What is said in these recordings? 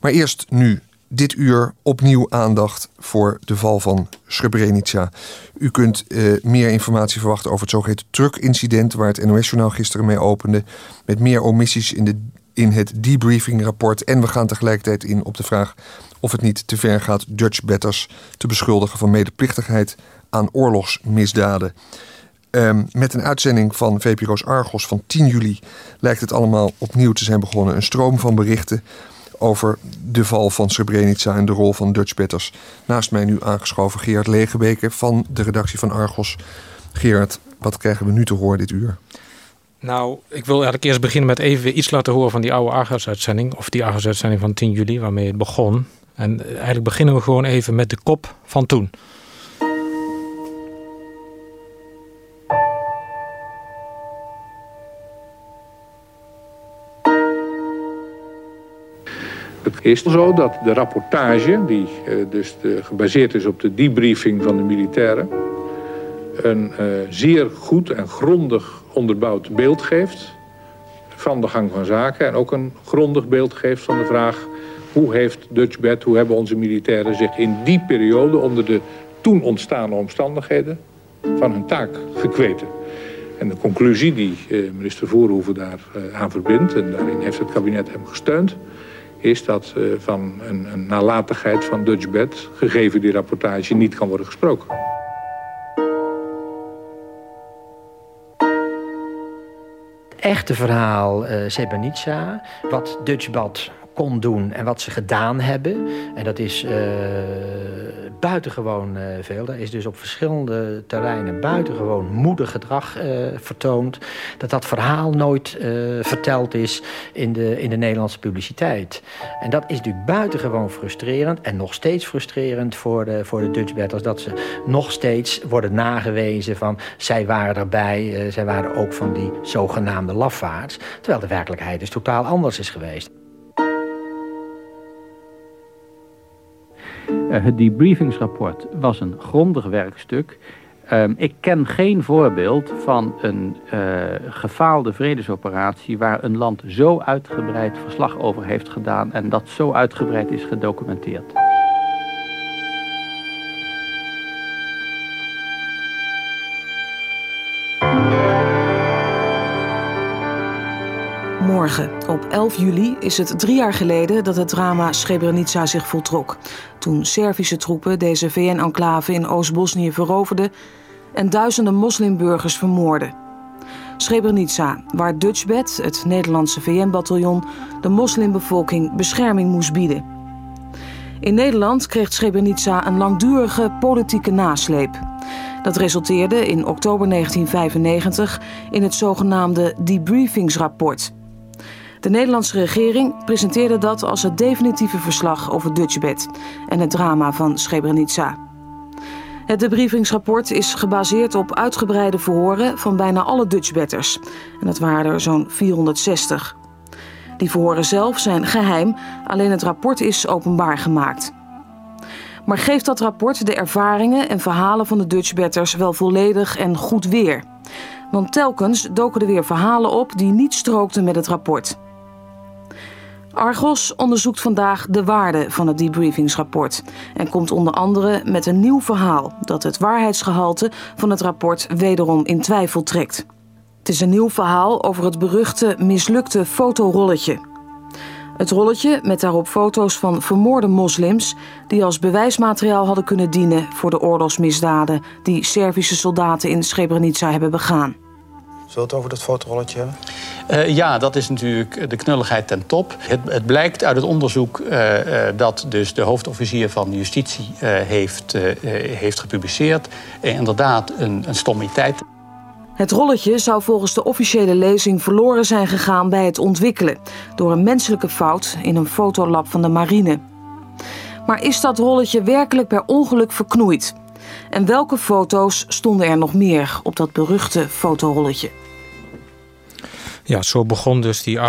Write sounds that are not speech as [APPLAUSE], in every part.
Maar eerst nu dit uur opnieuw aandacht voor de val van Srebrenica. U kunt uh, meer informatie verwachten over het zogeheten truck-incident... waar het NOS-journaal gisteren mee opende... met meer omissies in, de, in het debriefingrapport. En we gaan tegelijkertijd in op de vraag of het niet te ver gaat... Dutch betters te beschuldigen van medeplichtigheid aan oorlogsmisdaden. Um, met een uitzending van VPRO's Argos van 10 juli... lijkt het allemaal opnieuw te zijn begonnen. Een stroom van berichten over de val van Srebrenica en de rol van Dutch Betters. Naast mij nu aangeschoven Gerard Legebeke van de redactie van Argos. Gerard, wat krijgen we nu te horen dit uur? Nou, ik wil eigenlijk eerst beginnen met even iets laten horen van die oude Argos-uitzending. Of die Argos-uitzending van 10 juli, waarmee het begon. En eigenlijk beginnen we gewoon even met de kop van toen. Het is zo dat de rapportage, die eh, dus gebaseerd is op de debriefing van de militairen, een uh, zeer goed en grondig onderbouwd beeld geeft van de gang van zaken. En ook een grondig beeld geeft van de vraag hoe heeft Dutchbed, hoe hebben onze militairen zich in die periode onder de toen ontstaande omstandigheden van hun taak gekweten. En de conclusie die eh, minister Voorhoeven daar aan verbindt, en daarin heeft het kabinet hem gesteund, is dat uh, van een, een nalatigheid van Dutchbed, gegeven die rapportage, niet kan worden gesproken. Het echte verhaal uh, Srebrenica, wat Dutchbed kon doen en wat ze gedaan hebben. En dat is uh, buitengewoon uh, veel. Er is dus op verschillende terreinen buitengewoon moedig gedrag uh, vertoond. Dat dat verhaal nooit verteld is in de, in de Nederlandse publiciteit. En dat is natuurlijk buitengewoon frustrerend. En nog steeds frustrerend voor de, voor de Dutch battles. Dat ze nog steeds worden nagewezen van... zij waren erbij, zij waren ook van die zogenaamde lafaards. Terwijl de werkelijkheid dus totaal anders is geweest. Het debriefingsrapport was een grondig werkstuk. Uh, ik ken geen voorbeeld van een uh, gefaalde vredesoperatie waar een land zo uitgebreid verslag over heeft gedaan en dat zo uitgebreid is gedocumenteerd. Morgen, op 11 juli, is het drie jaar geleden dat het drama Srebrenica zich voltrok. Toen Servische troepen deze VN-enclave in Oost-Bosnië veroverden en duizenden moslimburgers vermoorden. Srebrenica, waar Dutchbed, het Nederlandse VN-bataljon, de moslimbevolking bescherming moest bieden. In Nederland kreeg Srebrenica een langdurige politieke nasleep. Dat resulteerde in oktober 1995 in het zogenaamde debriefingsrapport. De Nederlandse regering presenteerde dat als het definitieve verslag over Dutchbed en het drama van Srebrenica. Het debriefingsrapport is gebaseerd op uitgebreide verhoren van bijna alle Dutchbetters. En dat waren er zo'n 460. Die verhoren zelf zijn geheim, alleen het rapport is openbaar gemaakt. Maar geeft dat rapport de ervaringen en verhalen van de Dutchbetters wel volledig en goed weer? Want telkens doken er weer verhalen op die niet strookten met het rapport. Argos onderzoekt vandaag de waarde van het debriefingsrapport en komt onder andere met een nieuw verhaal dat het waarheidsgehalte van het rapport wederom in twijfel trekt. Het is een nieuw verhaal over het beruchte mislukte fotorolletje. Het rolletje met daarop foto's van vermoorde moslims die als bewijsmateriaal hadden kunnen dienen voor de oorlogsmisdaden die Servische soldaten in Srebrenica hebben begaan. Zullen we het over dat fotorolletje hebben? Uh, ja, dat is natuurlijk de knulligheid ten top. Het, het blijkt uit het onderzoek uh, uh, dat dus de hoofdofficier van justitie heeft, heeft gepubliceerd. inderdaad een, een stommiteit. Het rolletje zou volgens de officiële lezing verloren zijn gegaan bij het ontwikkelen... door een menselijke fout in een fotolab van de marine. Maar is dat rolletje werkelijk per ongeluk verknoeid? En welke foto's stonden er nog meer op dat beruchte fotorolletje? Ja, zo begon dus die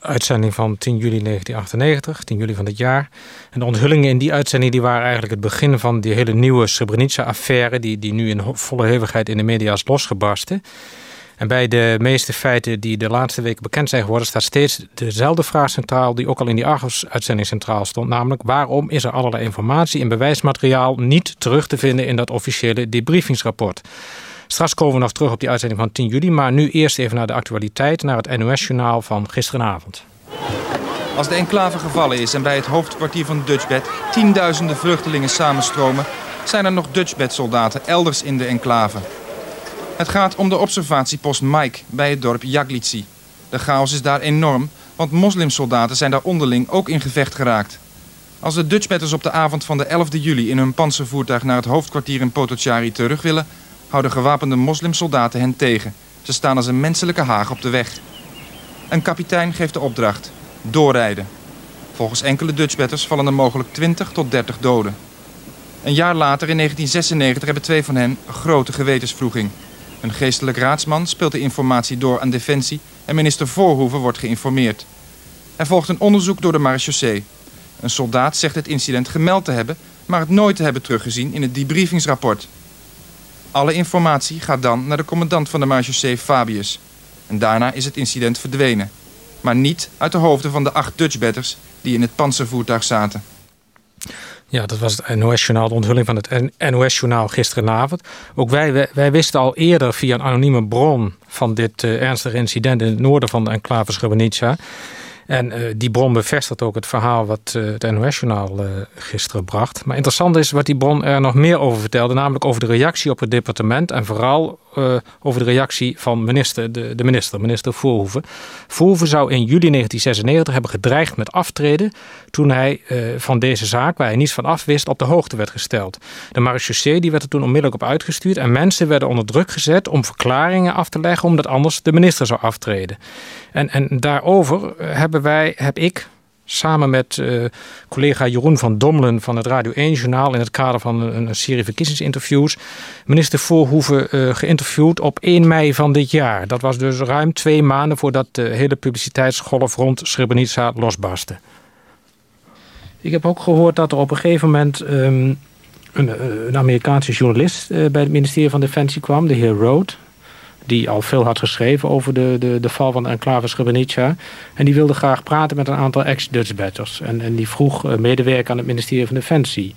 uitzending van 10 juli 1998, 10 juli van dit jaar. En de onthullingen in die uitzending die waren eigenlijk het begin van die hele nieuwe Srebrenica-affaire... Die, die nu in volle hevigheid in de media is losgebarsten. En bij de meeste feiten die de laatste weken bekend zijn geworden, staat steeds dezelfde vraag centraal die ook al in die Argos-uitzending centraal stond. Namelijk, waarom is er allerlei informatie en bewijsmateriaal niet terug te vinden in dat officiële debriefingsrapport? Straks komen we nog terug op die uitzending van 10 juli, maar nu eerst even naar de actualiteit, naar het NOS-journaal van gisteravond. Als de enclave gevallen is en bij het hoofdkwartier van Dutchbed tienduizenden vluchtelingen samenstromen, zijn er nog Dutchbed-soldaten elders in de enclave. Het gaat om de observatiepost Mike bij het dorp Jaglici. De chaos is daar enorm, want moslimsoldaten zijn daar onderling ook in gevecht geraakt. Als de Dutchbetters op de avond van de 11e juli in hun panzervoertuig naar het hoofdkwartier in Potocari terug willen, houden gewapende moslimsoldaten hen tegen. Ze staan als een menselijke haag op de weg. Een kapitein geeft de opdracht. Doorrijden. Volgens enkele Dutchbetters vallen er mogelijk 20 tot 30 doden. Een jaar later, in 1996, hebben twee van hen grote gewetensvroeging. Een geestelijk raadsman speelt de informatie door aan Defensie... en minister Voorhoeven wordt geïnformeerd. Er volgt een onderzoek door de marechaussee. Een soldaat zegt het incident gemeld te hebben... maar het nooit te hebben teruggezien in het debriefingsrapport. Alle informatie gaat dan naar de commandant van de marechaussee Fabius. En daarna is het incident verdwenen. Maar niet uit de hoofden van de acht Dutchbetters die in het panzervoertuig zaten. Ja, dat was het NOS-journaal, de onthulling van het NOS-journaal gisteravond. Ook wij, wij, wisten al eerder via een anonieme bron van dit uh, ernstige incident in het noorden van de enclave Srebrenica. En uh, die bron bevestigt ook het verhaal wat uh, het NOS-journaal gisteren bracht. Maar interessant is wat die bron er nog meer over vertelde. Namelijk over de reactie op het departement. En vooral over de reactie van minister, de, de minister, minister Voorhoeven. Voorhoeven zou in juli 1996 hebben gedreigd met aftreden... toen hij van deze zaak, waar hij niets van afwist, op de hoogte werd gesteld. De marechaussee die werd er toen onmiddellijk op uitgestuurd... en mensen werden onder druk gezet om verklaringen af te leggen... omdat anders de minister zou aftreden. En, en daarover hebben wij, heb ik samen met uh, collega Jeroen van Dommelen van het Radio 1-journaal... in het kader van een, een serie verkiezingsinterviews... minister Voorhoeven uh, geïnterviewd op 1 mei van dit jaar. Dat was dus ruim twee maanden voordat de hele publiciteitsgolf rond Srebrenica losbarstte. Ik heb ook gehoord dat er op een gegeven moment... Um, een, een, Amerikaanse journalist bij het ministerie van Defensie kwam, de heer Road die al veel had geschreven over de, de, de val van de enclave Srebrenica. En die wilde graag praten met een aantal ex-Dutchbatters. En, en die vroeg uh, medewerker aan het ministerie van Defensie.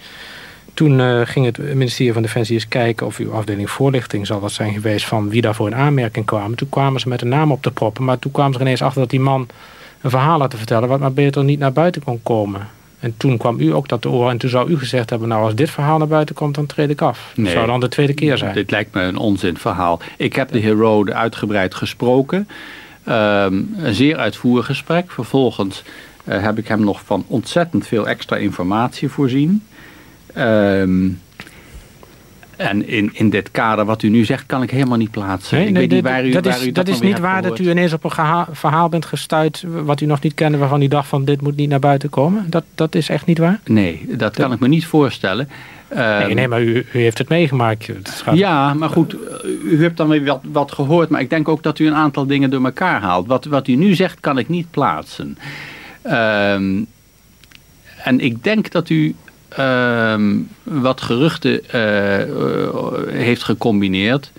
Toen uh, ging het ministerie van Defensie eens kijken of uw afdeling voorlichting zal dat zijn geweest van wie daarvoor in aanmerking kwamen. Toen kwamen ze met een naam op te proppen, maar toen kwamen ze ineens achter dat die man een verhaal had te vertellen wat maar beter niet naar buiten kon komen. En toen kwam u ook dat te oren. En toen zou u gezegd hebben, nou als dit verhaal naar buiten komt, dan treed ik af. Nee, dat zou dan de tweede keer zijn. Dit lijkt me een onzinverhaal. Ik heb de heer Rode uitgebreid gesproken. Um, een zeer uitvoerig gesprek. Vervolgens uh, heb ik hem nog van ontzettend veel extra informatie voorzien. Um, en in, in dit kader wat u nu zegt, kan ik helemaal niet plaatsen. Nee, ik nee, weet niet waar u, dat waar is, u dat, is niet waar dat u ineens op een verhaal bent gestuurd... wat u nog niet kende, waarvan u dacht van dit moet niet naar buiten komen. Dat, dat is echt niet waar? Nee, dat kan ik me niet voorstellen. Nee, nee maar u, u heeft het meegemaakt. Het gaat... Ja, maar goed, u hebt dan weer wat, wat gehoord. Maar ik denk ook dat u een aantal dingen door elkaar haalt. Wat, wat u nu zegt, kan ik niet plaatsen. Um, en ik denk dat u wat geruchten uh, heeft gecombineerd.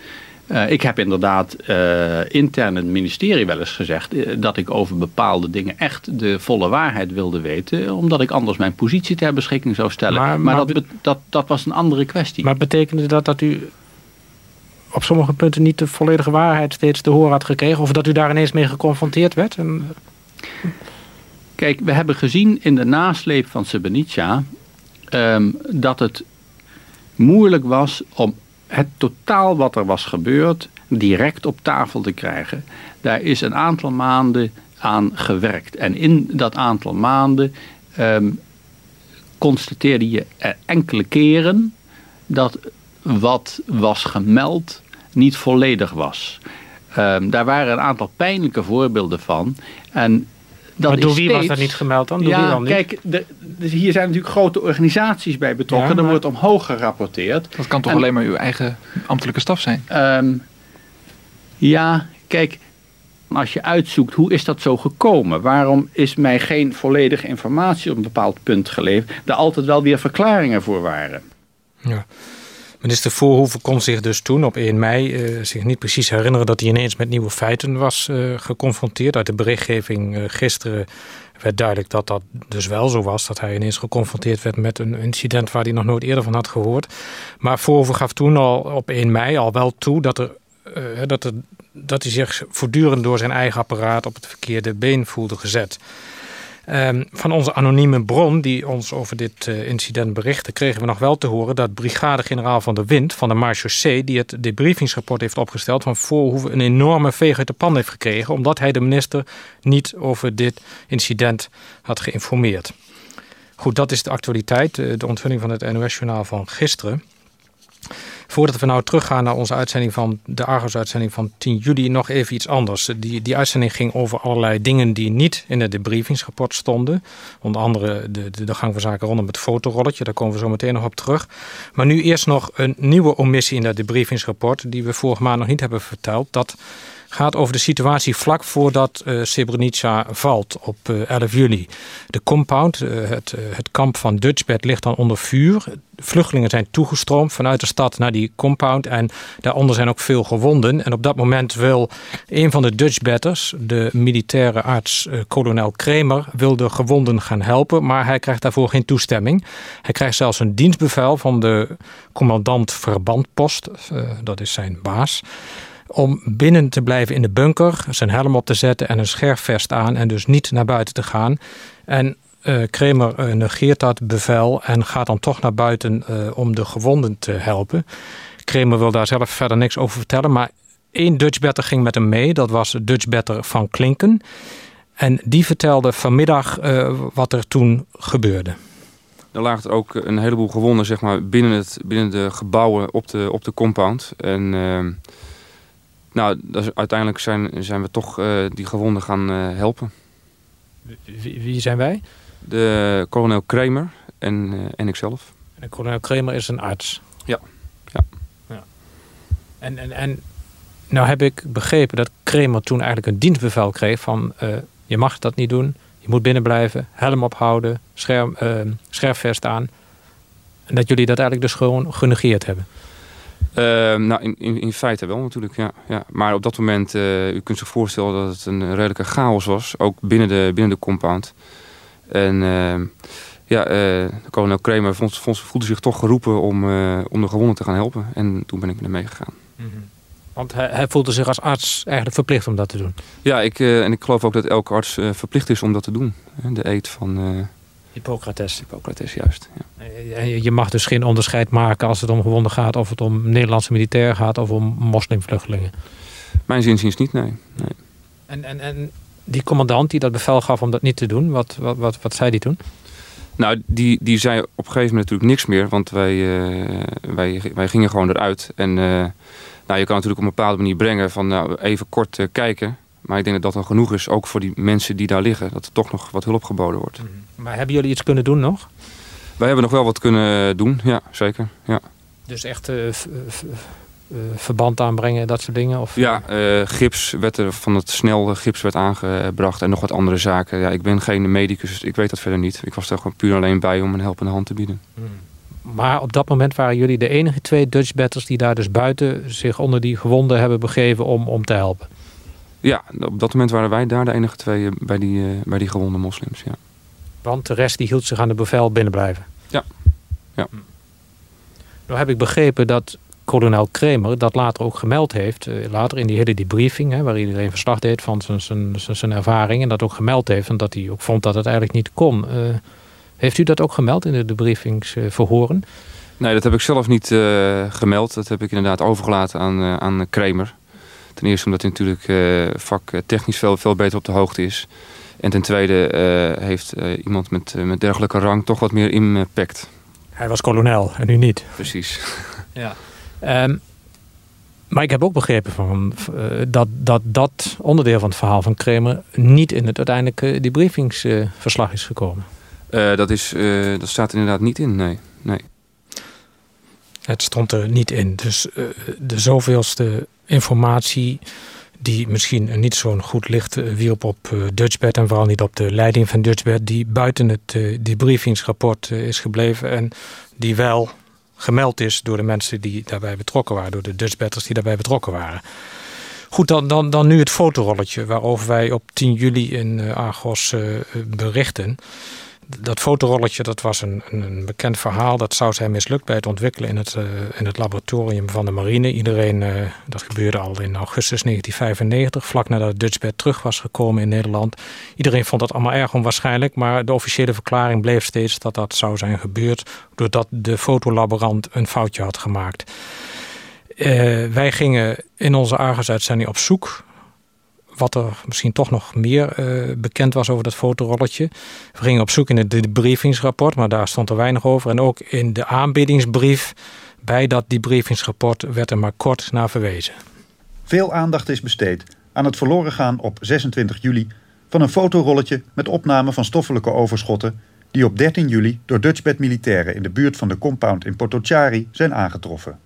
Uh, ik heb inderdaad intern het ministerie wel eens gezegd dat ik over bepaalde dingen echt de volle waarheid wilde weten. Omdat ik anders mijn positie ter beschikking zou stellen. Maar, maar, maar dat, dat, dat was een andere kwestie. Maar betekende dat dat u op sommige punten niet de volledige waarheid steeds te horen had gekregen? Of dat u daar ineens mee geconfronteerd werd? En... Kijk, we hebben gezien in de nasleep van Srebrenica um, dat het moeilijk was om het totaal wat er was gebeurd direct op tafel te krijgen. Daar is een aantal maanden aan gewerkt. En in dat aantal maanden um, constateerde je enkele keren dat wat was gemeld niet volledig was. Um, daar waren een aantal pijnlijke voorbeelden van. En dat maar door wie steeds... was dat niet gemeld dan? Door ja, wie dan niet? kijk, de, dus hier zijn natuurlijk grote organisaties bij betrokken. Ja, maar... Er wordt omhoog gerapporteerd. Dat kan toch en, alleen maar uw eigen ambtelijke staf zijn? Um, ja, kijk, als je uitzoekt hoe is dat zo gekomen? Waarom is mij geen volledige informatie op een bepaald punt geleverd? Er altijd wel weer verklaringen voor waren. Ja. Minister Voorhoeven kon zich dus toen op 1 mei uh, zich niet precies herinneren dat hij ineens met nieuwe feiten was uh, geconfronteerd. Uit de berichtgeving uh, gisteren werd duidelijk dat dat dus wel zo was. Dat hij ineens geconfronteerd werd met een incident waar hij nog nooit eerder van had gehoord. Maar Voorhoeven gaf toen al op 1 mei al wel toe dat, er, dat, er, dat hij zich voortdurend door zijn eigen apparaat op het verkeerde been voelde gezet. Um, van onze anonieme bron die ons over dit uh, incident berichtte... kregen we nog wel te horen dat brigade-generaal van de Wind... van de Marchaussee, die het debriefingsrapport heeft opgesteld... van Voorhoeven een enorme veeg uit de pan heeft gekregen... omdat hij de minister niet over dit incident had geïnformeerd. Goed, dat is de actualiteit, uh, de onthulling van het NOS-journaal van gisteren... Voordat we nou teruggaan naar onze uitzending van de Argos-uitzending van 10 juli, nog even iets anders. Die, die uitzending ging over allerlei dingen die niet in het debriefingsrapport stonden. Onder andere de, de, gang van zaken rondom het fotorolletje, daar komen we zo meteen nog op terug. Maar nu eerst nog een nieuwe omissie in dat debriefingsrapport, die we vorige maand nog niet hebben verteld. Dat gaat over de situatie vlak voordat uh, Srebrenica valt op uh, eh, 11 juli. De compound, uh, het, het kamp van Dutchbed, ligt dan onder vuur. Vluchtelingen zijn toegestroomd vanuit de stad naar die compound. En daaronder zijn ook veel gewonden. En op dat moment wil een van de Dutchbedders, de militaire arts kolonel Kremer, wil de gewonden gaan helpen. Maar hij krijgt daarvoor geen toestemming. Hij krijgt zelfs een dienstbevel van de commandant verbandpost. dat is zijn baas om binnen te blijven in de bunker, zijn helm op te zetten en een scherfvest aan en dus niet naar buiten te gaan. En uh, Kramer uh, negeert dat bevel en gaat dan toch naar buiten uh, om de gewonden te helpen. Kramer wil daar zelf verder niks over vertellen, maar één Dutchbetter ging met hem mee. Dat was Dutchbetter van Klinken. En die vertelde vanmiddag wat er toen gebeurde. Er lagen ook een heleboel gewonden zeg maar, binnen, het, binnen de gebouwen op de, op de compound. En nou, uiteindelijk zijn, zijn we toch uh, die gewonden gaan uh, helpen. Wie, wie, zijn wij? De kolonel Kramer en, uh, en ikzelf. En kolonel Kramer is een arts? Ja. ja. ja. En, en, en nou heb ik begrepen dat Kramer toen eigenlijk een dienstbevel kreeg van... je mag dat niet doen, je moet binnen blijven, helm ophouden, scherm, scherfvest aan. En dat jullie dat eigenlijk dus gewoon genegeerd hebben. Uh, nou, in, in, in, feite wel natuurlijk, ja. ja. Maar op dat moment, uh, u kunt zich voorstellen dat het een redelijke chaos was. Ook binnen de, binnen de compound. En uh, ja, uh, kolonel Kramer vond, vond, voelde zich toch geroepen om, om de gewonden te gaan helpen. En toen ben ik er mee gegaan. Mm -hmm. Want hij, hij, voelde zich als arts eigenlijk verplicht om dat te doen? Ja, ik, en ik geloof ook dat elke arts verplicht is om dat te doen. De eet van... Hippocrates. Hippocrates, juist. Ja. Eh, je mag dus geen onderscheid maken als het om gewonden gaat... of het om Nederlandse militair gaat of om moslimvluchtelingen. Mijn zinziens niet, nee. nee. En, en, en die commandant die dat bevel gaf om dat niet te doen, wat, wat, wat, wat zei die toen? Nou, die, die zei op een gegeven moment natuurlijk niks meer. Want wij, uh, wij, wij gingen gewoon eruit. En uh, nou, je kan natuurlijk op een bepaalde manier brengen van nou, even kort uh, kijken. Maar ik denk dat dat al genoeg is, ook voor die mensen die daar liggen. Dat er toch nog wat hulp geboden wordt. Mhm. Maar hebben jullie iets kunnen doen nog? Wij hebben nog wel wat kunnen doen, ja, zeker. Ja. Dus echt uh, verband aanbrengen, dat soort dingen? Of? Ja, uh, gips werd er van het snel gips werd aangebracht en nog wat andere zaken. Ja, ik ben geen medicus, dus ik weet dat verder niet. Ik was er gewoon puur alleen bij om een helpende hand te bieden. Mhm. Maar op dat moment waren jullie de enige twee Dutch batters die daar dus buiten zich onder die gewonden hebben begeven om, om te helpen? Ja, op dat moment waren wij daar de enige twee bij die, bij die gewonde moslims, ja. Want de rest die hield zich aan de bevel binnenblijven. Ja. ja. Hm. Nou heb ik begrepen dat kolonel Kremer dat later ook gemeld heeft. Eh, later in die hele debriefing, hè, waar iedereen verslag deed van zijn, zijn, zijn ervaring. En dat ook gemeld heeft. En dat hij ook vond dat het eigenlijk niet kon. Uh, heeft u dat ook gemeld in de debriefingsverhoren? Nee, dat heb ik zelf niet uh, gemeld. Dat heb ik inderdaad overgelaten aan, uh, aan Kremer. Ten eerste omdat hij natuurlijk uh, vak technisch veel, veel beter op de hoogte is. En ten tweede uh, heeft uh, iemand met, uh, met dergelijke rang toch wat meer impact. Hij was kolonel en nu niet. Precies. [LAUGHS] ja. Um, maar ik heb ook begrepen van, dat, dat dat onderdeel van het verhaal van Kremer niet in het uiteindelijke debriefingsverslag is gekomen. dat, is, dat staat er inderdaad niet in, nee. nee. Het stond er niet in. Dus de zoveelste informatie die misschien niet zo'n goed licht eh, wierp op eh, Dutchbed en vooral niet op de leiding van Dutchbed, die buiten het uh, debriefingsrapport is gebleven en die wel gemeld is door de mensen die daarbij betrokken waren, door de Dutchbatters die daarbij betrokken waren. Goed, dan, dan, dan nu het fotorolletje waarover wij op 10 juli in Argos berichten dat fotorolletje dat was een, een, bekend verhaal. Dat zou zijn mislukt bij het ontwikkelen in het, uh, in het laboratorium van de marine. Iedereen, uh, dat gebeurde al in augustus 1995, vlak nadat Dutchbed terug was gekomen in Nederland. Iedereen vond dat allemaal erg onwaarschijnlijk, maar de officiële verklaring bleef steeds dat dat zou zijn gebeurd doordat de fotolaborant een foutje had gemaakt. Uh, wij gingen in onze Argus-uitzending op zoek wat er misschien toch nog meer uh, bekend was over dat fotorolletje. We gingen op zoek in het debriefingsrapport, maar daar stond er weinig over. En ook in de aanbiedingsbrief bij dat debriefingsrapport werd er maar kort naar verwezen. Veel aandacht is besteed aan het verloren gaan op 26 juli van een fotorolletje met opname van stoffelijke overschotten die op 13 juli door Dutchbed militairen in de buurt van de compound in Potocari zijn aangetroffen.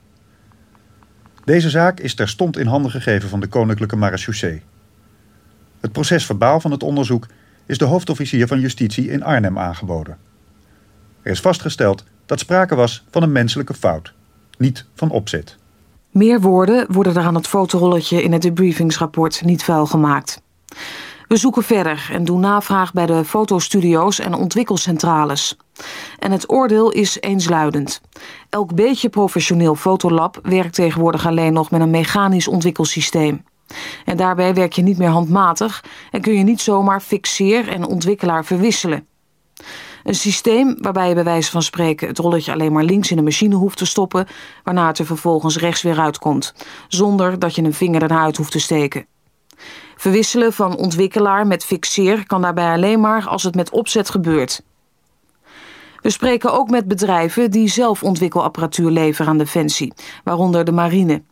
Deze zaak is terstond in handen gegeven van de Koninklijke Marechaussee. Het procesverbaal van het onderzoek is de hoofdofficier van justitie in Arnhem aangeboden. Er is vastgesteld dat sprake was van een menselijke fout, niet van opzet. Meer woorden worden er aan het fotorolletje in het debriefingsrapport niet vuil gemaakt. We zoeken verder en doen navraag bij de fotostudio's en ontwikkelcentrales. En het oordeel is eensluidend. Elk beetje professioneel fotolab werkt tegenwoordig alleen nog met een mechanisch ontwikkelsysteem. En daarbij werk je niet meer handmatig en kun je niet zomaar fixeer en ontwikkelaar verwisselen. Een systeem waarbij je bij wijze van spreken het rolletje alleen maar links in de machine hoeft te stoppen, waarna het er vervolgens rechts weer uitkomt, zonder dat je een vinger ernaar uit hoeft te steken. Verwisselen van ontwikkelaar met fixeer kan daarbij alleen maar als het met opzet gebeurt. We spreken ook met bedrijven die zelf ontwikkelapparatuur leveren aan Defensie, waaronder de marine.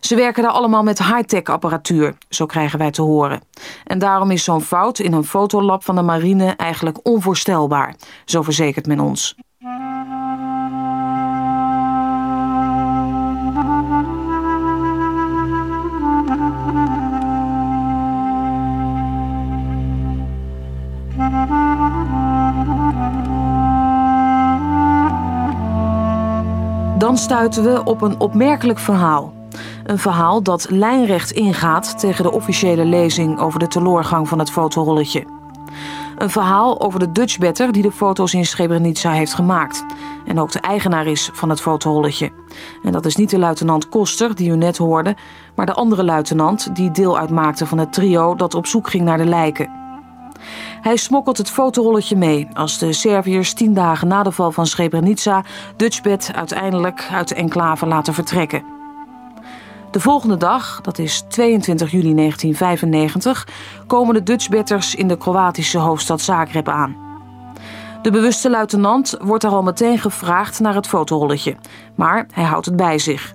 Ze werken daar allemaal met high-tech apparatuur, zo krijgen wij te horen. En daarom is zo'n fout in een fotolab van de marine eigenlijk onvoorstelbaar, zo verzekert men ons. Dan stuiten we op een opmerkelijk verhaal. Een verhaal dat lijnrecht ingaat tegen de officiële lezing over de teloorgang van het fotorolletje. Een verhaal over de Dutchbetter die de foto's in Srebrenica heeft gemaakt. En ook de eigenaar is van het fotorolletje. En dat is niet de luitenant Koster die u net hoorde, maar de andere luitenant die deel uitmaakte van het trio dat op zoek ging naar de lijken. Hij smokkelt het fotorolletje mee als de Serviërs tien dagen na de val van Srebrenica Dutchbed uiteindelijk uit de enclave laten vertrekken. De volgende dag, dat is 22 juli 1995, komen de Dutchbatters in de Kroatische hoofdstad Zagreb aan. De bewuste luitenant wordt er al meteen gevraagd naar het fotorolletje, maar hij houdt het bij zich.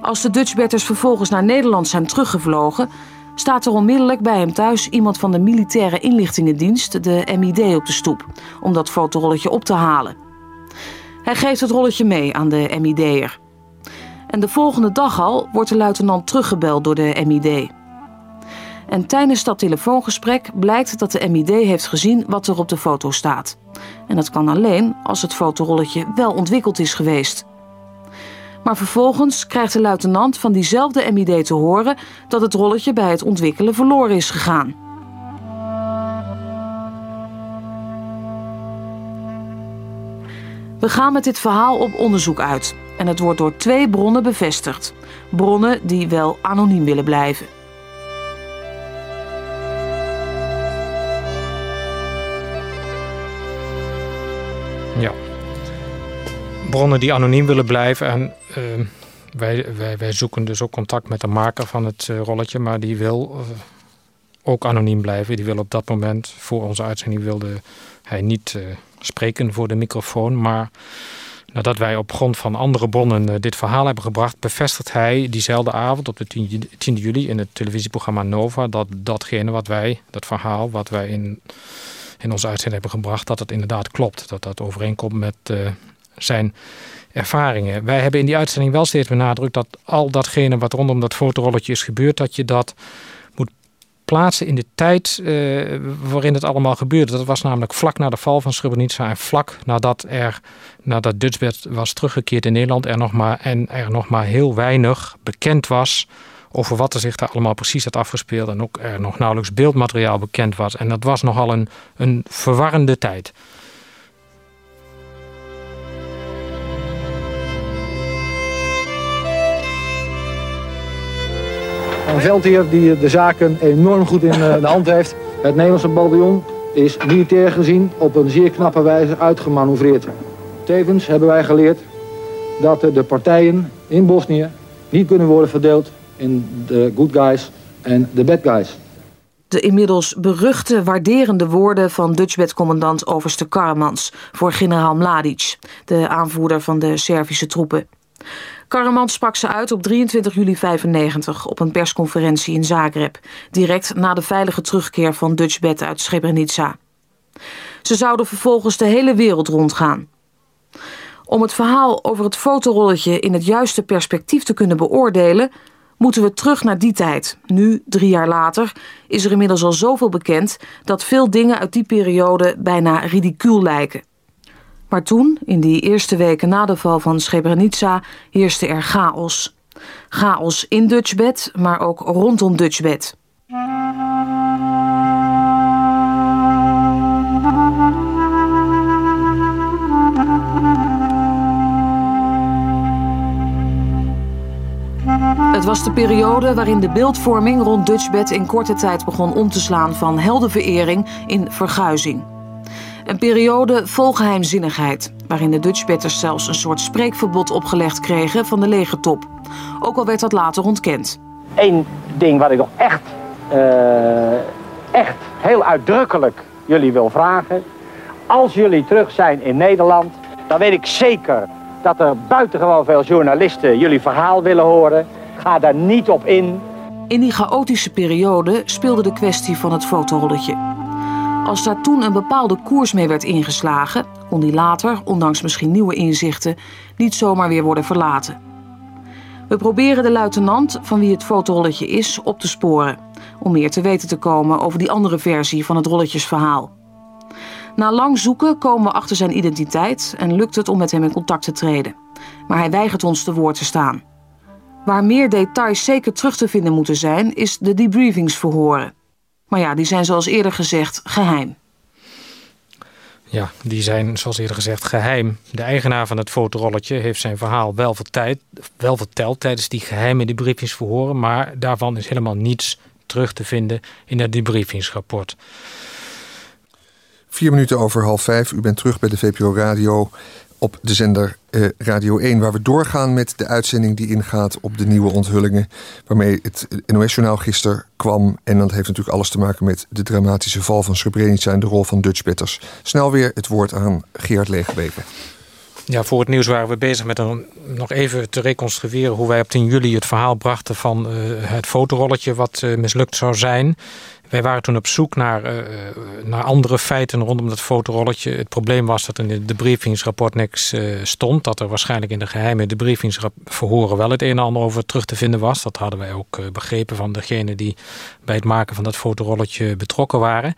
Als de Dutchbatters vervolgens naar Nederland zijn teruggevlogen, staat er onmiddellijk bij hem thuis iemand van de militaire inlichtingendienst, de MID, op de stoep, om dat fotorolletje op te halen. Hij geeft het rolletje mee aan de MID'er. En de volgende dag al wordt de luitenant teruggebeld door de MID. En tijdens dat telefoongesprek blijkt dat de MID heeft gezien wat er op de foto staat. En dat kan alleen als het fotorolletje wel ontwikkeld is geweest. Maar vervolgens krijgt de luitenant van diezelfde MID te horen dat het rolletje bij het ontwikkelen verloren is gegaan. We gaan met dit verhaal op onderzoek uit en het wordt door twee bronnen bevestigd. Bronnen die wel anoniem willen blijven. Ja. Bronnen die anoniem willen blijven. En uh, wij, wij, wij zoeken dus ook contact met de maker van het uh, rolletje, maar die wil uh, ook anoniem blijven. Die wil op dat moment, voor onze uitzending, wilde hij niet uh, spreken voor de microfoon. Maar nadat wij op grond van andere bronnen uh, dit verhaal hebben gebracht, bevestigt hij diezelfde avond op de 10, 10 juli in het televisieprogramma Nova dat datgene wat wij, dat verhaal wat wij in, in onze uitzending hebben gebracht, dat het inderdaad klopt. Dat dat overeenkomt met uh, zijn ervaringen. Wij hebben in die uitzending wel steeds benadrukt dat al datgene wat rondom dat fotorolletje is gebeurd, dat je dat plaatsen in de tijd uh, waarin het allemaal gebeurde. Dat was namelijk vlak na de val van Srebrenica en vlak nadat er nadat Dutchbed was teruggekeerd in Nederland er nog maar, en er nog maar heel weinig bekend was over wat er zich daar allemaal precies had afgespeeld en ook er nog nauwelijks beeldmateriaal bekend was. En dat was nogal een, een verwarrende tijd. Een veldheer die de zaken enorm goed in eh, de hand heeft. Het Nederlandse bataljon is militair gezien op een zeer knappe wijze uitgemanoeuvreerd. Tevens hebben wij geleerd dat de partijen in Bosnië niet kunnen worden verdeeld in de good guys en de bad guys. De inmiddels beruchte waarderende woorden van Dutchbed-commandant Overste Karamans voor generaal Mladic, de aanvoerder van de Servische troepen. Karamans sprak ze uit op 23 juli 95 op een persconferentie in Zagreb, direct na de veilige terugkeer van Dutchbed uit Srebrenica. Ze zouden vervolgens de hele wereld rondgaan. Om het verhaal over het fotorolletje in het juiste perspectief te kunnen beoordelen, moeten we terug naar die tijd. Nu, drie jaar later, is er inmiddels al zoveel bekend dat veel dingen uit die periode bijna ridicuul lijken. Maar toen, in die eerste weken na de val van Srebrenica, heerste er chaos. Chaos in Dutchbed, maar ook rondom Dutchbed. Het was de periode waarin de beeldvorming rond Dutchbed in korte tijd begon om te slaan van heldenverering in verguizing. Een periode vol geheimzinnigheid, waarin de Dutchbetters zelfs een soort spreekverbod opgelegd kregen van de legertop. Ook al werd dat later ontkend. Eén ding wat ik nog echt, uh, echt heel uitdrukkelijk jullie wil vragen. Als jullie terug zijn in Nederland, dan weet ik zeker dat er buitengewoon veel journalisten jullie verhaal willen horen. Ga daar niet op in. In die chaotische periode speelde de kwestie van het fotorolletje. Als daar toen een bepaalde koers mee werd ingeslagen, kon die later, ondanks misschien nieuwe inzichten, niet zomaar weer worden verlaten. We proberen de luitenant, van wie het fotorolletje is, op te sporen, om meer te weten te komen over die andere versie van het rolletjesverhaal. Na lang zoeken komen we achter zijn identiteit en lukt het om met hem in contact te treden. Maar hij weigert ons te woord te staan. Waar meer details zeker terug te vinden moeten zijn, is de debriefingsverhoren. Maar ja, die zijn zoals eerder gezegd geheim. Ja, die zijn zoals eerder gezegd geheim. De eigenaar van het fotorolletje heeft zijn verhaal wel verteld, wel verteld tijdens die geheime debriefingsverhoren, maar daarvan is helemaal niets terug te vinden in het debriefingsrapport. Vier minuten over half vijf. U bent terug bij de VPRO Radio op de zender eh, Radio 1, waar we doorgaan met de uitzending die ingaat op de nieuwe onthullingen, waarmee het NOS-journaal gisteren kwam. En dat heeft natuurlijk alles te maken met de dramatische val van Srebrenica en de rol van Dutch Betters. Snel weer het woord aan Geert Leegbeker. Ja, voor het nieuws waren we bezig met nog even te reconstrueren hoe wij op 10 juli het verhaal brachten van uh, het fotorolletje wat uh, mislukt zou zijn. Wij waren toen op zoek naar, uh, naar andere feiten rondom dat fotorolletje. Het probleem was dat in het debriefingsrapport niks uh, stond. Dat er waarschijnlijk in de geheime debriefingsverhoren wel het een en ander over terug te vinden was. Dat hadden wij ook begrepen van degene die bij het maken van dat fotorolletje betrokken waren.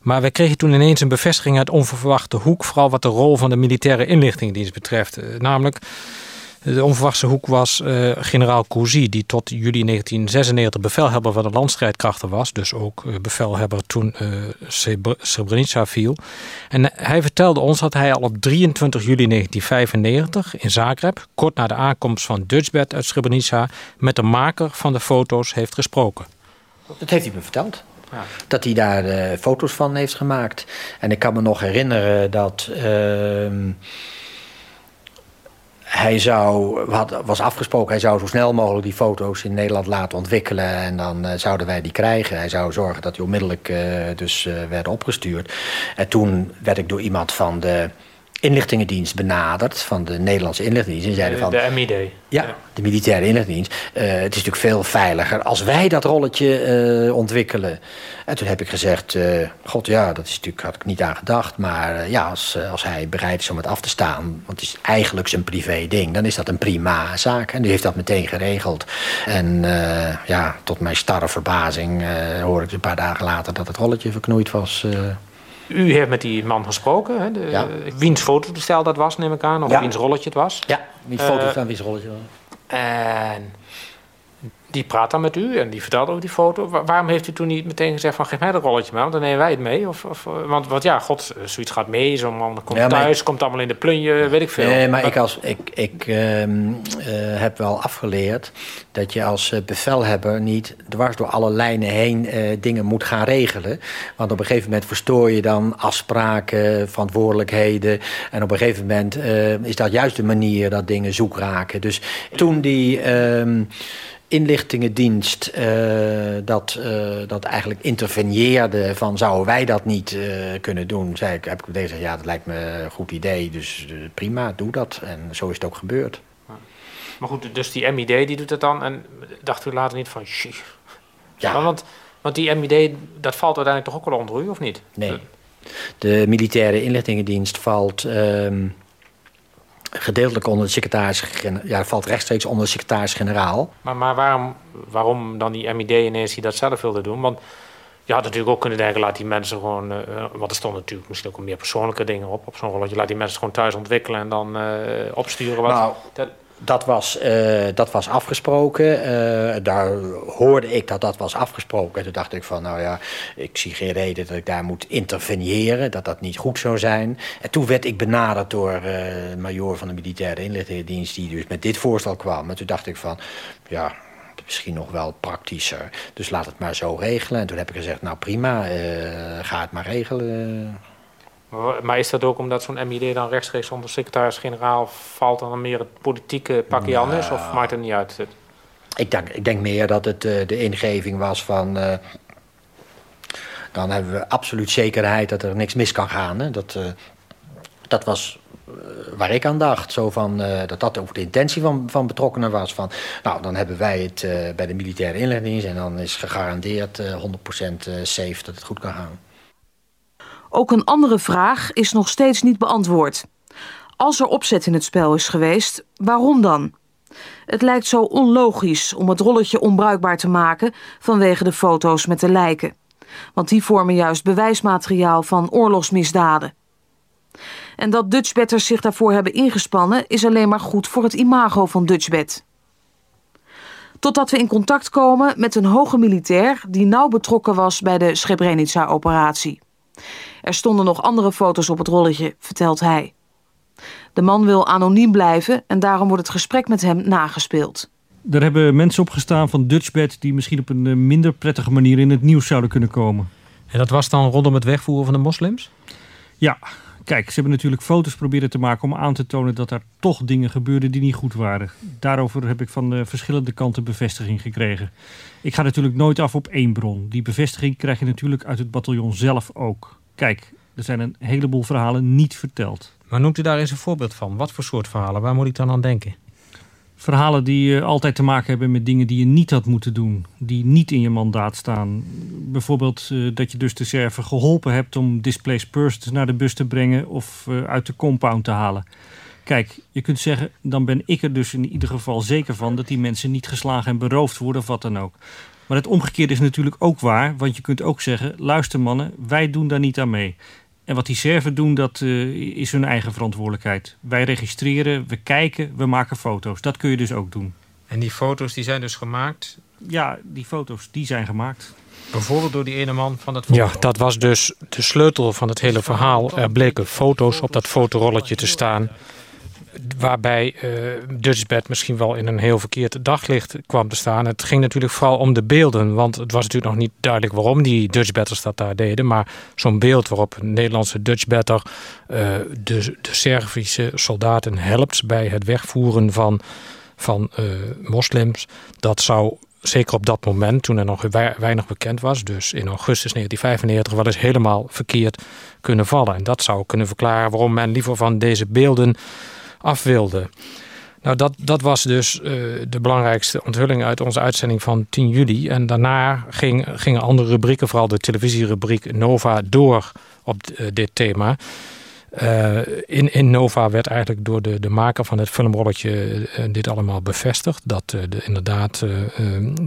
Maar wij kregen toen ineens een bevestiging uit onverwachte hoek. Vooral wat de rol van de militaire inlichtingendienst betreft. namelijk de onverwachte hoek was uh, generaal Cousy, die tot juli 1996 bevelhebber van de landstrijdkrachten was. Dus ook uh, bevelhebber toen uh, Srebrenica viel. En hij vertelde ons dat hij al op 23 juli 1995 in Zagreb, kort na de aankomst van Dutchbed uit Srebrenica, met de maker van de foto's heeft gesproken. Dat heeft hij me verteld. Ja. Dat hij daar foto's van heeft gemaakt. En ik kan me nog herinneren dat ehm, hij zou, had, was afgesproken, hij zou zo snel mogelijk die foto's in Nederland laten ontwikkelen. En dan uh, zouden wij die krijgen. Hij zou zorgen dat die onmiddellijk uh, dus uh, werden opgestuurd. En toen werd ik door iemand van de inlichtingendienst benaderd van de Nederlandse inlichtingendienst. En zeiden van, de MID. Ja, de militaire inlichtingendienst. Uh, het is natuurlijk veel veiliger als wij dat rolletje uh, ontwikkelen. En toen heb ik gezegd, uh, god ja, dat is natuurlijk, had ik niet aan gedacht. Maar ja, als, als hij bereid is om het af te staan, want het is eigenlijk zijn privé ding, dan is dat een prima zaak. En die heeft dat meteen geregeld. En ja, tot mijn starre verbazing hoor ik een paar dagen later dat het rolletje verknoeid was. U heeft met die man gesproken. Hè? De, ja. Wiens fotostel dat was, neem ik aan. Of wiens rolletje het was. Ja, wiens fotostel, wiens rolletje was. En die praat dan met u en die vertelt over die foto. waarom heeft u toen niet meteen gezegd van geef mij dat rolletje maar, want dan nemen wij het mee? Of, of want, want ja, god, zoiets gaat mee, zo'n man komt thuis, komt allemaal in de plunje, weet ik veel. Nee, maar, ik, als, ik, ik uh, uh, heb wel afgeleerd dat je als eh, bevelhebber niet dwars door alle lijnen heen uh, dingen moet gaan regelen. Want op een gegeven moment verstoor je dan afspraken, verantwoordelijkheden. En op een gegeven moment uh, is dat juist de manier dat dingen zoek raken. Dus toen die... Ehm, inlichtingendienst uh, dat, uh, dat eigenlijk interveneerde van zouden wij dat niet uh, kunnen doen, zei ik, heb ik meteen gezegd ja dat lijkt me een goed idee, dus prima, doe dat. En zo is het ook gebeurd. Maar goed, dus die MID die doet het dan en dacht u later niet van shit. Ja. Want, want die MID, dat valt uiteindelijk toch ook wel onder u, of niet? Nee. De militaire inlichtingendienst valt... Uh, gedeeltelijk onder de secretaris... Ja, valt rechtstreeks onder de secretaris-generaal. Maar, maar waarom, waarom dan die MID ineens die dat zelf wilde doen? Want je had natuurlijk ook kunnen denken, laat die mensen gewoon... Uh, want er stonden natuurlijk misschien ook meer persoonlijke dingen op, op zo'n rolletje. Laat die mensen gewoon thuis ontwikkelen en dan uh, opsturen. Wat, nou, dat, dat was, uh, dat was afgesproken. Uh, daar hoorde ik dat dat was afgesproken. Toen dacht ik van, nou ja, ik zie geen reden dat ik daar moet interveneren. Dat dat niet goed zou zijn. En toen werd ik benaderd door uh, de major van de militaire inlichtingendienst... die dus met dit voorstel kwam. En toen dacht ik van, ja, misschien nog wel praktischer. Dus laat het maar zo regelen. En toen heb ik gezegd, nou prima, ga het maar regelen. Maar is dat ook omdat zo'n MID dan rechtstreeks onder secretaris-generaal valt... dan meer het politieke pakje nou, anders? Of maakt het niet uit? Ik denk, ik denk meer dat het uh, de ingeving was van... Uh, dan hebben we absoluut zekerheid dat er niks mis kan gaan. Hè? Dat, uh, dat was waar ik aan dacht. Zo van, dat dat ook de intentie van, van betrokkenen was. Van, nou, dan hebben wij het bij de militaire inlichting... en dan is gegarandeerd 100% safe dat het goed kan gaan. Ook een andere vraag is nog steeds niet beantwoord. Als er opzet in het spel is geweest, waarom dan? Het lijkt zo onlogisch om het rolletje onbruikbaar te maken vanwege de foto's met de lijken. Want die vormen juist bewijsmateriaal van oorlogsmisdaden. En dat Dutchbetters zich daarvoor hebben ingespannen is alleen maar goed voor het imago van Dutchbed. Totdat we in contact komen met een hoge militair die nauw betrokken was bij de Srebrenica-operatie. Er stonden nog andere foto's op het rolletje, vertelt hij. De man wil anoniem blijven en daarom wordt het gesprek met hem nagespeeld. Er hebben mensen opgestaan van Dutchbed die misschien op een eh, minder prettige manier in het nieuws zouden kunnen komen. En dat was dan rondom het wegvoeren van de moslims? Ja, kijk, ze hebben natuurlijk foto's proberen te maken om aan te tonen dat er toch dingen gebeurden die niet goed waren. Daarover heb ik van de verschillende kanten bevestiging gekregen. Ik ga natuurlijk nooit af op één bron. Die bevestiging krijg je natuurlijk uit het bataljon zelf ook. Kijk, er zijn een heleboel verhalen niet verteld. Maar noemt u daar eens een voorbeeld van? Wat voor soort verhalen? Waar moet ik dan aan denken? Verhalen die uh, altijd te maken hebben met dingen die je niet had moeten doen. Die niet in je mandaat staan. Bijvoorbeeld uh, dat je dus de server geholpen hebt om displaced persons naar de bus te brengen of uh, uit de compound te halen. Kijk, je kunt zeggen, dan ben ik er dus in ieder geval zeker van dat die mensen niet geslagen en beroofd worden of wat dan ook. Maar het omgekeerde is natuurlijk ook waar. Want je kunt ook zeggen, luister mannen, wij doen daar niet aan mee. En wat die server doen, dat uh, is hun eigen verantwoordelijkheid. Wij registreren, we kijken, we maken foto's. Dat kun je dus ook doen. En die foto's die zijn dus gemaakt? Ja, die foto's die zijn gemaakt. Bijvoorbeeld door die ene man van het foto. Ja, dat was dus de sleutel van het hele verhaal. Er bleken foto's op dat fotorolletje te staan waarbij uh, Dutchbed misschien wel in een heel verkeerd daglicht kwam te staan. Het ging natuurlijk vooral om de beelden, want het was natuurlijk nog niet duidelijk waarom die Dutchbetters dat daar deden. Maar zo'n beeld waarop een Nederlandse Dutchbetter uh, de, de Servische soldaten helpt bij het wegvoeren van, van uh, moslims, dat zou zeker op dat moment, toen er nog weinig bekend was, dus in augustus 1995, wel eens helemaal verkeerd kunnen vallen. En dat zou kunnen verklaren waarom men liever van deze beelden af wilde. Nou, dat, dat was dus uh, de belangrijkste onthulling uit onze uitzending van 10 juli. En daarna ging, gingen andere rubrieken, vooral de televisierubriek Nova, door op uh, dit thema. Uh, in, in Nova werd eigenlijk door de, de maker van het filmrolletje dit allemaal bevestigd. Dat de, inderdaad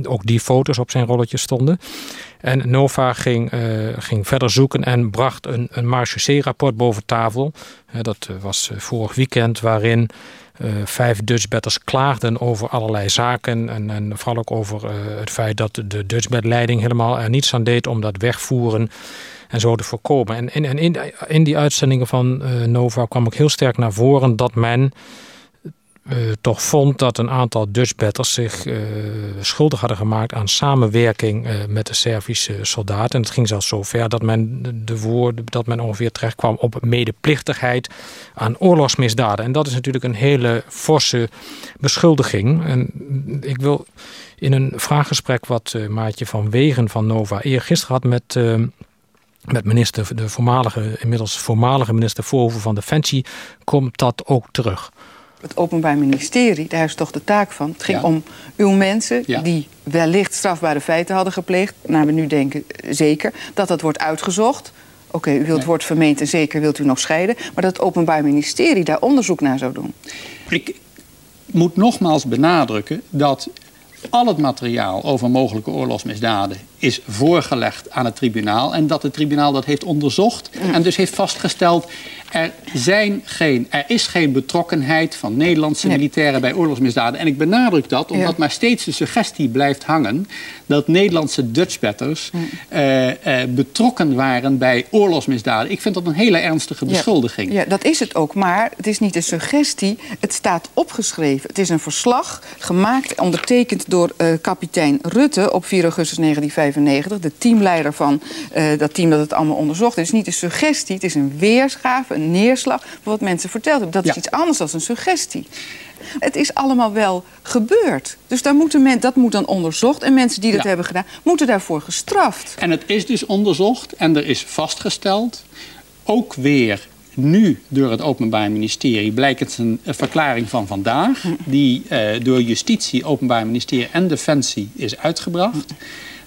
ook die foto's op zijn rolletje stonden. En Nova ging, ging verder zoeken en bracht een, een Marche-C-rapport boven tafel. dat was vorig weekend, waarin uh, vijf Dutchbetters klaagden over allerlei zaken. En, vooral ook over het feit dat de Dutchbed-leiding helemaal er niets aan deed om dat wegvoeren en zo te voorkomen. En, en, in, in die uitzendingen van Nova kwam ook heel sterk naar voren dat men uh, toch vond dat een aantal Dutchbatters zich uh, schuldig hadden gemaakt aan samenwerking uh, met de Servische soldaten. En het ging zelfs zo ver dat men de woorden dat men ongeveer terecht kwam op medeplichtigheid aan oorlogsmisdaden. En dat is natuurlijk een hele forse beschuldiging. En ik wil in een vraaggesprek wat Maatje van Wegen van Nova eergisteren had met met minister, de voormalige, inmiddels voormalige minister Voorhoeven van Defensie, komt dat ook terug het Openbaar Ministerie, daar is toch de taak van. Het ging om uw mensen die wellicht strafbare feiten hadden gepleegd. Naar we nu denken zeker. Dat dat wordt uitgezocht. Oké, u wilt het woord vermeend en zeker wilt u nog scheiden. Maar dat het Openbaar Ministerie daar onderzoek naar zou doen. Ik moet nogmaals benadrukken dat al het materiaal over mogelijke oorlogsmisdaden is voorgelegd aan het tribunaal. En dat het tribunaal dat heeft onderzocht. En dus heeft vastgesteld er, zijn geen, er is geen betrokkenheid van Nederlandse militairen bij oorlogsmisdaden. En ik benadruk dat omdat maar steeds de suggestie blijft hangen dat Nederlandse Dutchbatters uh, betrokken waren bij oorlogsmisdaden. Ik vind dat een hele ernstige beschuldiging. Ja. dat is het ook. Maar het is niet een suggestie. Het staat opgeschreven. Het is een verslag gemaakt, ondertekend door uh, kapitein Rutte op 4 augustus 1995. De teamleider van dat team dat het allemaal onderzocht. Het is niet een suggestie, het is een weergave, een neerslag voor wat mensen verteld hebben. Dat is iets anders dan een suggestie. Het is allemaal wel gebeurd. Dus daar moeten men, dat moet dan onderzocht. En mensen die dat hebben gedaan, moeten daarvoor gestraft. En het is dus onderzocht en er is vastgesteld, ook weer nu door het Openbaar Ministerie blijkt het een verklaring van vandaag, die uh, door Justitie, Openbaar Ministerie en Defensie is uitgebracht.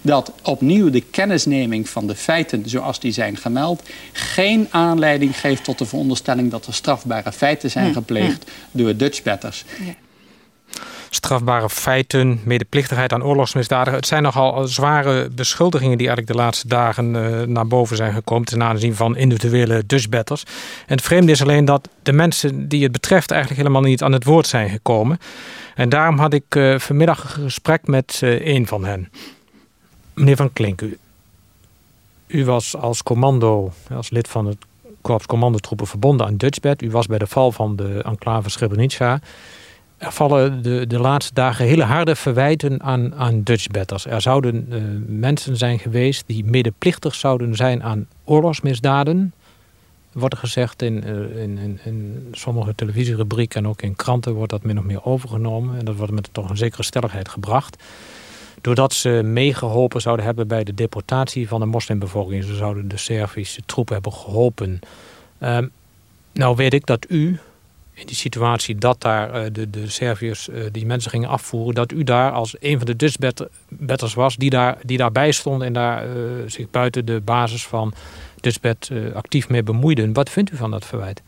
Dat opnieuw de kennisneming van de feiten zoals die zijn gemeld geen aanleiding geeft tot de veronderstelling dat er strafbare feiten zijn hm, gepleegd hm. door Dutchbatters. Ja strafbare feiten, medeplichtigheid aan oorlogsmisdaden. Het zijn nogal zware beschuldigingen die eigenlijk de laatste dagen uh, naar boven zijn gekomen ten aanzien van individuele Dutchbatters. En het vreemde is alleen dat de mensen die het betreft eigenlijk helemaal niet aan het woord zijn gekomen. En daarom had ik uh, vanmiddag een gesprek met uh, een van hen. Meneer Van Klink, u, was als commando, als lid van het korps commandotroepen verbonden aan Dutchbed. U was bij de val van de enclave Srebrenica. Er vallen de, de laatste dagen hele harde verwijten aan, aan. Er zouden uh, mensen zijn geweest die medeplichtig zouden zijn aan oorlogsmisdaden. Wordt gezegd in, uh, in, in, in, sommige televisierubrieken en ook in kranten wordt dat min of meer overgenomen. En dat wordt met toch een zekere stelligheid gebracht doordat ze meegeholpen zouden hebben bij de deportatie van de moslimbevolking. Ze zouden de Servische troepen hebben geholpen. Um, nou weet ik dat u in die situatie dat daar uh, de, de Serviërs uh, die mensen gingen afvoeren, dat u daar als een van de Dutchbetters was die, daar, die daarbij stonden en daar uh, zich buiten de basis van Dutchbed actief mee bemoeiden. Wat vindt u van dat verwijt?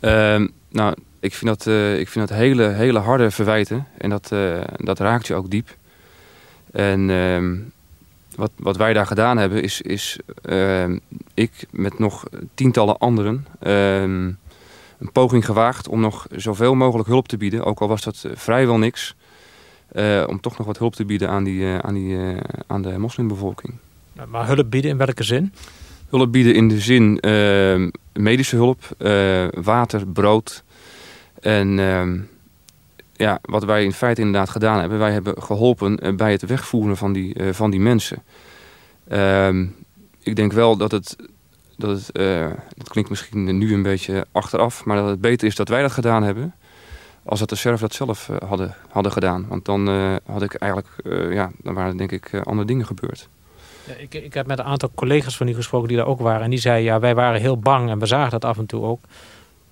Ehm, nou, ik vind dat, ik vind dat hele, hele harde verwijten en dat, dat raakt je ook diep. En ehm, wat, wat wij daar gedaan hebben is, is ehm, ik met nog tientallen anderen ehm, een poging gewaagd om nog zoveel mogelijk hulp te bieden. Ook al was dat eh, vrijwel niks. Uh, om toch nog wat hulp te bieden aan, die, uh, aan, die, aan de moslimbevolking. Maar hulp bieden in welke zin? Hulp bieden in de zin medische hulp, water, brood en ja, wat wij in feite inderdaad gedaan hebben, wij hebben geholpen eh, bij het wegvoeren van die, uh, van die mensen. Um, ik denk wel dat het, dat het uh, dat klinkt misschien nu een beetje achteraf, maar dat het beter is dat wij dat gedaan hebben. als dat de Serven dat zelf hadden, hadden gedaan. Want dan had ik eigenlijk, ja, dan waren denk ik andere dingen gebeurd. Ja, ik, ik heb met een aantal collega's van u gesproken die daar ook waren. En die zeiden, ja, wij waren heel bang en we zagen dat af en toe ook.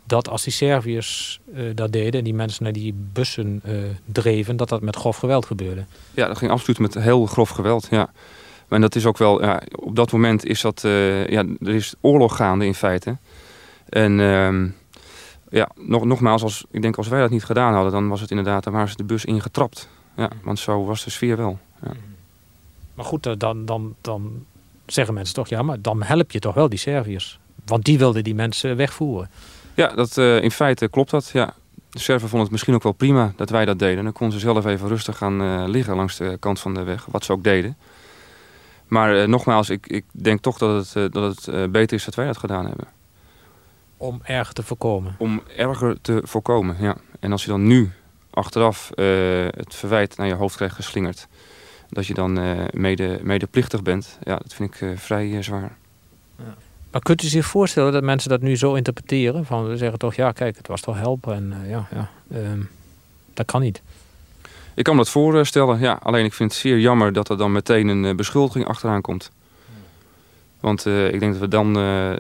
Dat als die Serviërs dat deden en die mensen naar die bussen dreven, dat dat met grof geweld gebeurde. Ja, dat ging absoluut met heel grof geweld, ja. En dat is ook wel, ja, op dat moment is dat, uh, ja, er is oorlog gaande in feite. En uh, ja, nog, nogmaals, als, ik denk als wij dat niet gedaan hadden, dan was het inderdaad, dan waren ze de bus ingetrapt. Ja, want zo was de sfeer wel. Ja. Maar goed, eh, dan, dan, dan zeggen mensen toch, ja, maar dan help je toch wel die Serviërs. Want die wilden die mensen wegvoeren. Ja, dat, uh, in feite klopt dat, ja. De Serven vonden het misschien ook wel prima dat wij dat deden. Dan konden ze zelf even rustig gaan uh, liggen langs de kant van de weg, wat ze ook deden. Maar uh, nogmaals, ik, ik denk toch dat het, dat het beter is dat wij dat gedaan hebben. Om erger te voorkomen? Om erger te voorkomen, ja. En als je dan nu achteraf het verwijt naar je hoofd krijgt geslingerd... dat je dan mede, medeplichtig bent, ja, dat vind ik vrij zwaar. Ja. Maar kunt u zich voorstellen dat mensen dat nu zo interpreteren? Van, we zeggen toch, ja, kijk, het was toch helpen en ja, ja ehm, dat kan niet. Ik kan me dat voorstellen, ja. Alleen ik vind het zeer jammer dat er dan meteen een uh, beschuldiging achteraan komt. Want uh, ik denk dat we dan, uh,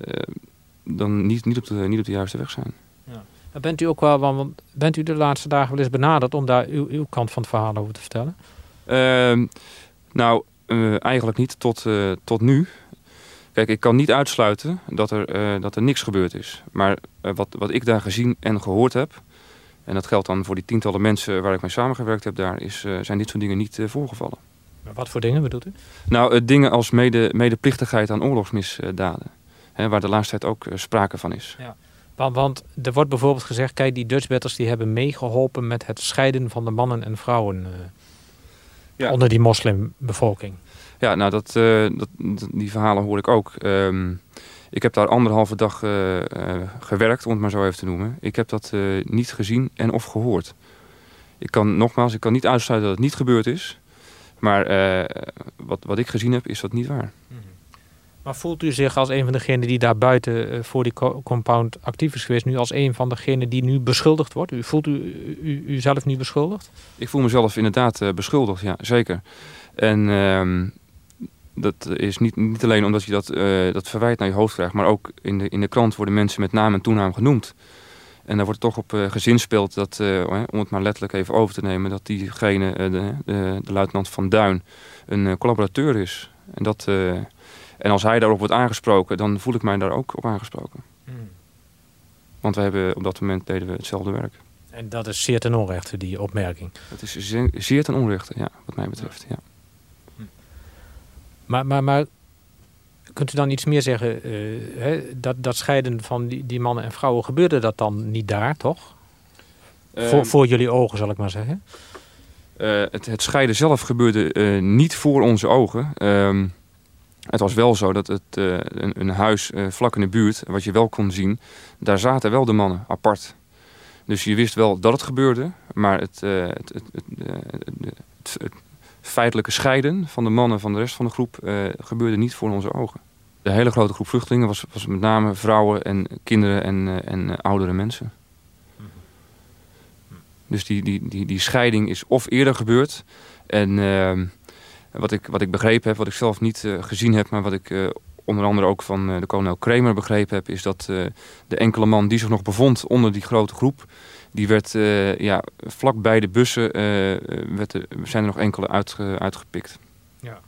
dan niet, niet, op de, niet op de juiste weg zijn. Ja. Bent u ook wel, want bent u de laatste dagen wel eens benaderd om daar uw, uw kant van het verhaal over te vertellen? Ehm, nou, eigenlijk niet tot, tot nu. Kijk, ik kan niet uitsluiten dat er, dat er niks gebeurd is. Maar wat, wat ik daar gezien en gehoord heb, en dat geldt dan voor die tientallen mensen waar ik mee samengewerkt heb. Daar is, uh, zijn dit soort dingen niet voorgevallen. Maar wat voor dingen bedoelt u? Nou, dingen als mede, medeplichtigheid aan oorlogsmisdaden. Hè, waar de laatste tijd ook sprake van is. Ja. Want, want, er wordt bijvoorbeeld gezegd... kijk, die Dutchbatters die hebben meegeholpen met het scheiden van de mannen en vrouwen... Ja. onder die moslimbevolking. Ja, nou, dat, dat, die verhalen hoor ik ook. Um, ik heb daar anderhalve dag uh, uh, gewerkt, om het maar zo even te noemen. Ik heb dat uh, niet gezien en of gehoord. Ik kan nogmaals, ik kan niet uitsluiten dat het niet gebeurd is. Maar wat, wat ik gezien heb, is dat niet waar. -hmm. Maar voelt u zich als een van degenen die daar buiten voor die co compound actief is geweest... nu als een van degenen die nu beschuldigd wordt? U voelt u, u, u zelf nu beschuldigd? Ik voel mezelf inderdaad beschuldigd, ja, zeker. En... Dat is niet, niet alleen omdat je dat, uh, dat verwijt naar je hoofd krijgt, maar ook in de, in de krant worden mensen met naam en toenaam genoemd. En daar wordt toch op uh, gezinspeeld dat, uh, om het maar letterlijk even over te nemen, dat diegene, de, de, de, luitenant van Duin, een collaborateur is. En, dat, en als hij daarop wordt aangesproken, dan voel ik mij daar ook op aangesproken. Hmm. Want we hebben op dat moment deden we hetzelfde werk. En dat is zeer ten onrechte, die opmerking? Dat is zeer, zeer ten onrechte, ja, wat mij betreft, ja. Maar, maar, maar kunt u dan iets meer zeggen? Uh, hè, dat, dat scheiden van die, die mannen en vrouwen, gebeurde dat dan niet daar, toch? Uh, voor, voor jullie ogen, zal ik maar zeggen. Uh, het, het, scheiden zelf gebeurde niet voor onze ogen. Ehm, het was wel zo dat het, een, een, huis vlak in de buurt, wat je wel kon zien, daar zaten wel de mannen apart. Dus je wist wel dat het gebeurde, maar het, het, het feitelijke scheiden van de mannen van de rest van de groep uh, gebeurde niet voor onze ogen. De hele grote groep vluchtelingen was, was met name vrouwen en kinderen en, uh, en uh, oudere mensen. Dus die, die, die, die scheiding is of eerder gebeurd. En wat, ik, wat ik begrepen heb, wat ik zelf niet gezien heb, maar wat ik onder andere ook van de kolonel Kramer begrepen heb, is dat de enkele man die zich nog bevond onder die grote groep, die werd uh, ja, vlak bij de bussen, uh, werd er, zijn er nog enkele uitge, uitgepikt. Ja.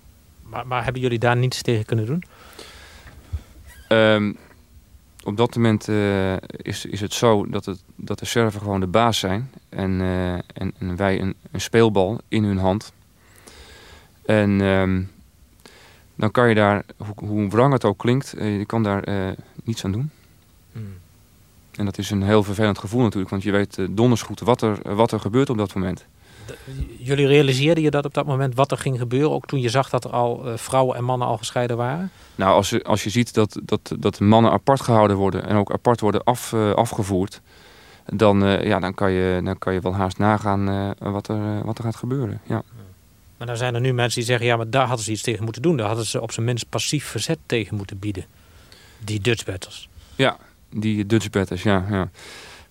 Maar, maar hebben jullie daar niets tegen kunnen doen? Um, op dat moment uh, is, is het zo dat, het, dat de Serven gewoon de baas zijn. En, en, en, wij een, een, speelbal in hun hand. En um, dan kan je daar, hoe, hoe wrang het ook klinkt, je kan daar niets aan doen. En dat is een heel vervelend gevoel natuurlijk, want je weet uh, donders goed wat er, wat er gebeurt op dat moment. Jullie realiseerden je dat op dat moment wat er ging gebeuren, ook toen je zag dat er al uh, vrouwen en mannen al gescheiden waren? Nou, als je, als je ziet dat, dat, dat mannen apart gehouden worden en ook apart worden af, uh, afgevoerd, dan, ja, dan, kan je, dan kan je wel haast nagaan wat, er, wat er gaat gebeuren. Ja. Maar dan zijn er nu mensen die zeggen, ja, maar daar hadden ze iets tegen moeten doen. Daar hadden ze op zijn minst passief verzet tegen moeten bieden. Die Dutch battles. Ja, die Dutch batters, ja. ja.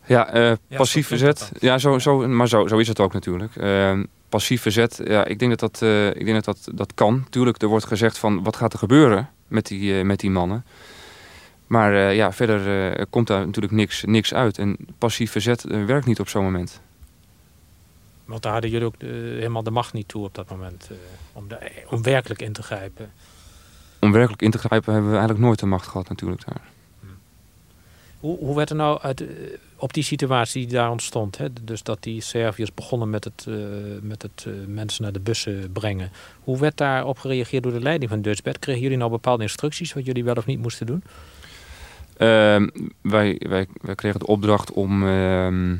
Ja, uh, passief verzet. Ja, zo, zo, maar zo, zo is het ook natuurlijk. Uh, passief verzet, ja, ik denk dat dat, uh, ik denk dat, dat, dat kan. Tuurlijk, er wordt gezegd van wat gaat er gebeuren met die, met die mannen. Maar ja, verder komt daar natuurlijk niks, niks uit. En passief verzet werkt niet op zo'n moment. Want daar hadden jullie ook helemaal de macht niet toe op dat moment om, de, om werkelijk in te grijpen. Om werkelijk in te grijpen hebben we eigenlijk nooit de macht gehad natuurlijk daar. Hoe, hoe werd er nou uit, eh, op die situatie die daar ontstond? Hè? Dus dat die Serviërs begonnen met het, uh, met het uh, mensen naar de bussen brengen. Hoe werd daarop gereageerd door de leiding van Dutchbed? Kregen jullie nou bepaalde instructies wat jullie wel of niet moesten doen? Uh, wij, wij, wij kregen de opdracht om, ehm,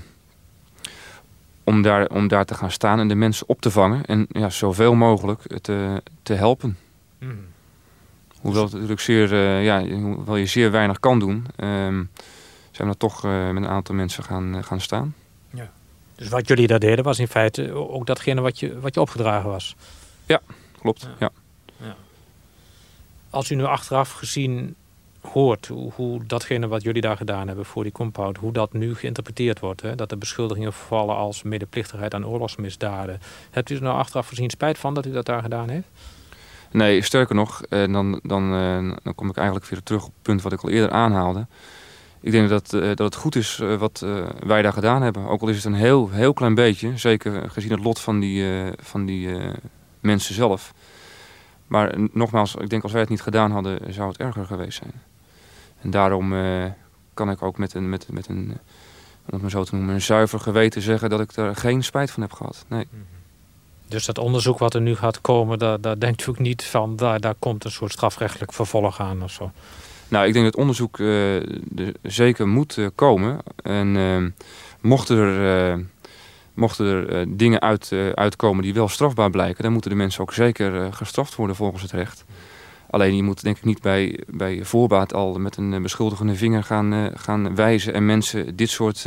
om, daar, om daar te gaan staan en de mensen op te vangen. En ja, zoveel mogelijk te, te helpen. Mm. Hoewel het natuurlijk zeer, ja, hoewel je zeer weinig kan doen... Ehm, zijn we toch uh, met een aantal mensen gaan, uh, gaan staan. Ja. Dus wat jullie daar deden was in feite ook datgene wat je, wat je opgedragen was? Ja, klopt. Ja. ja. Als u nu achteraf gezien hoort hoe, hoe, datgene wat jullie daar gedaan hebben voor die compound, hoe dat nu geïnterpreteerd wordt, hè? dat de beschuldigingen vallen als medeplichtigheid aan oorlogsmisdaden. Hebt u er nou achteraf gezien spijt van dat u dat daar gedaan heeft? Nee, sterker nog, eh, dan, dan, dan kom ik eigenlijk weer terug op het punt wat ik al eerder aanhaalde ik denk dat, uh, dat het goed is wat wij daar gedaan hebben. Ook al is het een heel, heel klein beetje. Zeker gezien het lot van die, van die mensen zelf. Maar nogmaals, ik denk als wij het niet gedaan hadden, zou het erger geweest zijn. En daarom kan ik ook met een, met, met een, om het maar zo te noemen, een zuiver geweten zeggen dat ik er geen spijt van heb gehad. Nee. Dus dat onderzoek wat er nu gaat komen, daar, daar denkt u ook niet van, daar, daar komt een soort strafrechtelijk vervolg aan of zo? Nou, ik denk dat onderzoek uh, zeker moet uh, komen. En uh, mochten er, mochten er dingen uit, uitkomen die wel strafbaar blijken... dan moeten de mensen ook zeker gestraft worden volgens het recht. Alleen je moet denk ik niet bij, bij voorbaat al met een beschuldigende vinger gaan, gaan wijzen... en mensen dit soort,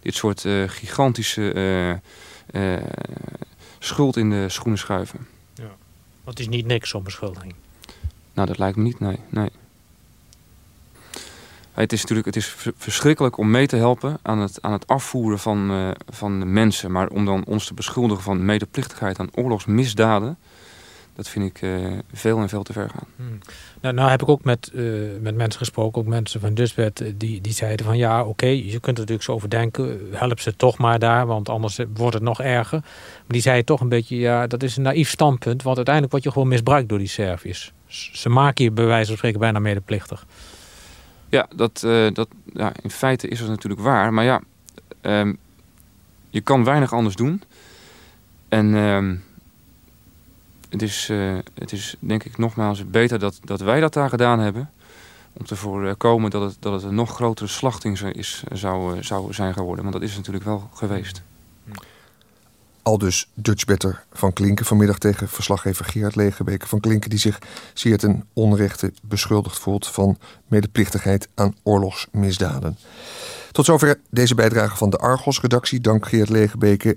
dit soort gigantische schuld in de schoenen schuiven. Ja. Want het is niet niks zo'n beschuldiging. Nou, dat lijkt me niet, nee. nee. Het is natuurlijk het is verschrikkelijk om mee te helpen aan het, aan het afvoeren van, uh, van mensen. Maar om dan ons te beschuldigen van medeplichtigheid aan oorlogsmisdaden... dat vind ik uh, veel en veel te ver gaan. Hmm. Nou, nou heb ik ook met, uh, met mensen gesproken, ook mensen van Dusbed... die, die zeiden van ja, oké, okay, je kunt er natuurlijk zo over denken... help ze toch maar daar, want anders wordt het nog erger. Maar die zeiden toch een beetje, ja, dat is een naïef standpunt... want uiteindelijk word je gewoon misbruikt door die Serviërs. Ze maken je bij wijze van spreken bijna medeplichtig. Ja, dat, uh, dat, ja, in feite is dat natuurlijk waar. Maar ja, um, je kan weinig anders doen. En um, het, is, uh, het is denk ik nogmaals beter dat, dat wij dat daar gedaan hebben. Om te voorkomen dat het, dat het een nog grotere slachting is, zou, zou zijn geworden. Want dat is natuurlijk wel geweest. Al dus Dutchbetter van Klinken vanmiddag tegen verslaggever Gerard Legebeke van Klinken... die zich zeer ten onrechte beschuldigd voelt van medeplichtigheid aan oorlogsmisdaden. Tot zover deze bijdrage van de Argos-redactie. Dank Geert Legebeke